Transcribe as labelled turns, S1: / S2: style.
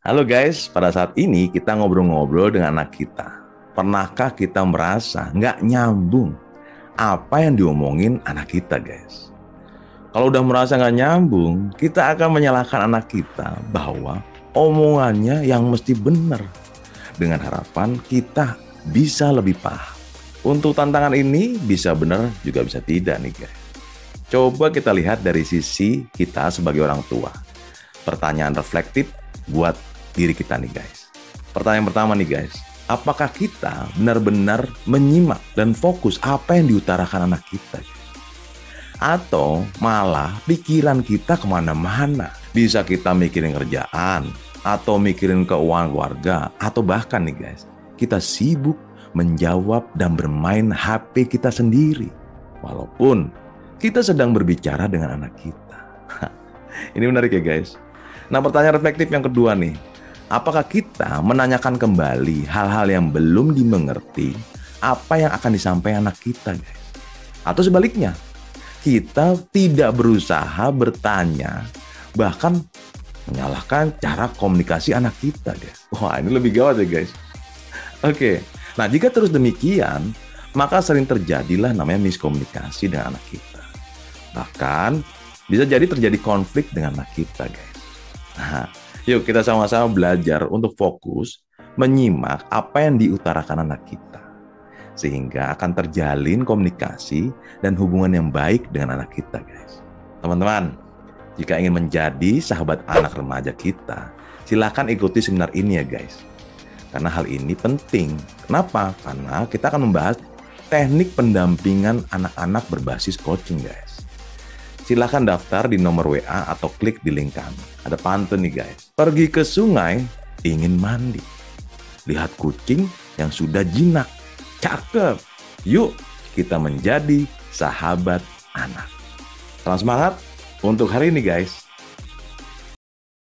S1: Halo guys, pada saat ini kita ngobrol-ngobrol dengan anak kita. Pernahkah kita merasa nggak nyambung apa yang diomongin anak kita guys? Kalau udah merasa nggak nyambung, kita akan menyalahkan anak kita bahwa omongannya yang mesti benar. Dengan harapan kita bisa lebih paham. Untuk tantangan ini bisa benar juga bisa tidak nih guys. Coba kita lihat dari sisi kita sebagai orang tua pertanyaan reflektif buat diri kita nih guys. Pertanyaan pertama nih guys, apakah kita benar-benar menyimak dan fokus apa yang diutarakan anak kita? Atau malah pikiran kita ke mana-mana. Bisa kita mikirin kerjaan, atau mikirin keuangan keluarga, atau bahkan nih guys, kita sibuk menjawab dan bermain HP kita sendiri. Walaupun kita sedang berbicara dengan anak kita. Ini menarik ya guys. Nah pertanyaan reflektif yang kedua nih, apakah kita menanyakan kembali hal-hal yang belum dimengerti apa yang akan disampaikan anak kita guys? Atau sebaliknya, kita tidak berusaha bertanya, bahkan menyalahkan cara komunikasi anak kita guys. Wah ini lebih gawat ya guys. Oke, nah jika terus demikian, maka sering terjadilah namanya miskomunikasi dengan anak kita. Bahkan bisa jadi terjadi konflik dengan anak kita guys. Nah, yuk kita sama-sama belajar untuk fokus menyimak apa yang diutarakan anak kita. Sehingga akan terjalin komunikasi dan hubungan yang baik dengan anak kita, guys. Teman-teman, jika ingin menjadi sahabat anak remaja kita, silakan ikuti seminar ini ya, guys. Karena hal ini penting. Kenapa? Karena kita akan membahas teknik pendampingan anak-anak berbasis coaching, guys silahkan daftar di nomor WA atau klik di link kami. Ada pantun nih guys. Pergi ke sungai, ingin mandi. Lihat kucing yang sudah jinak. Cakep. Yuk kita menjadi sahabat anak. Salam semangat untuk hari ini guys.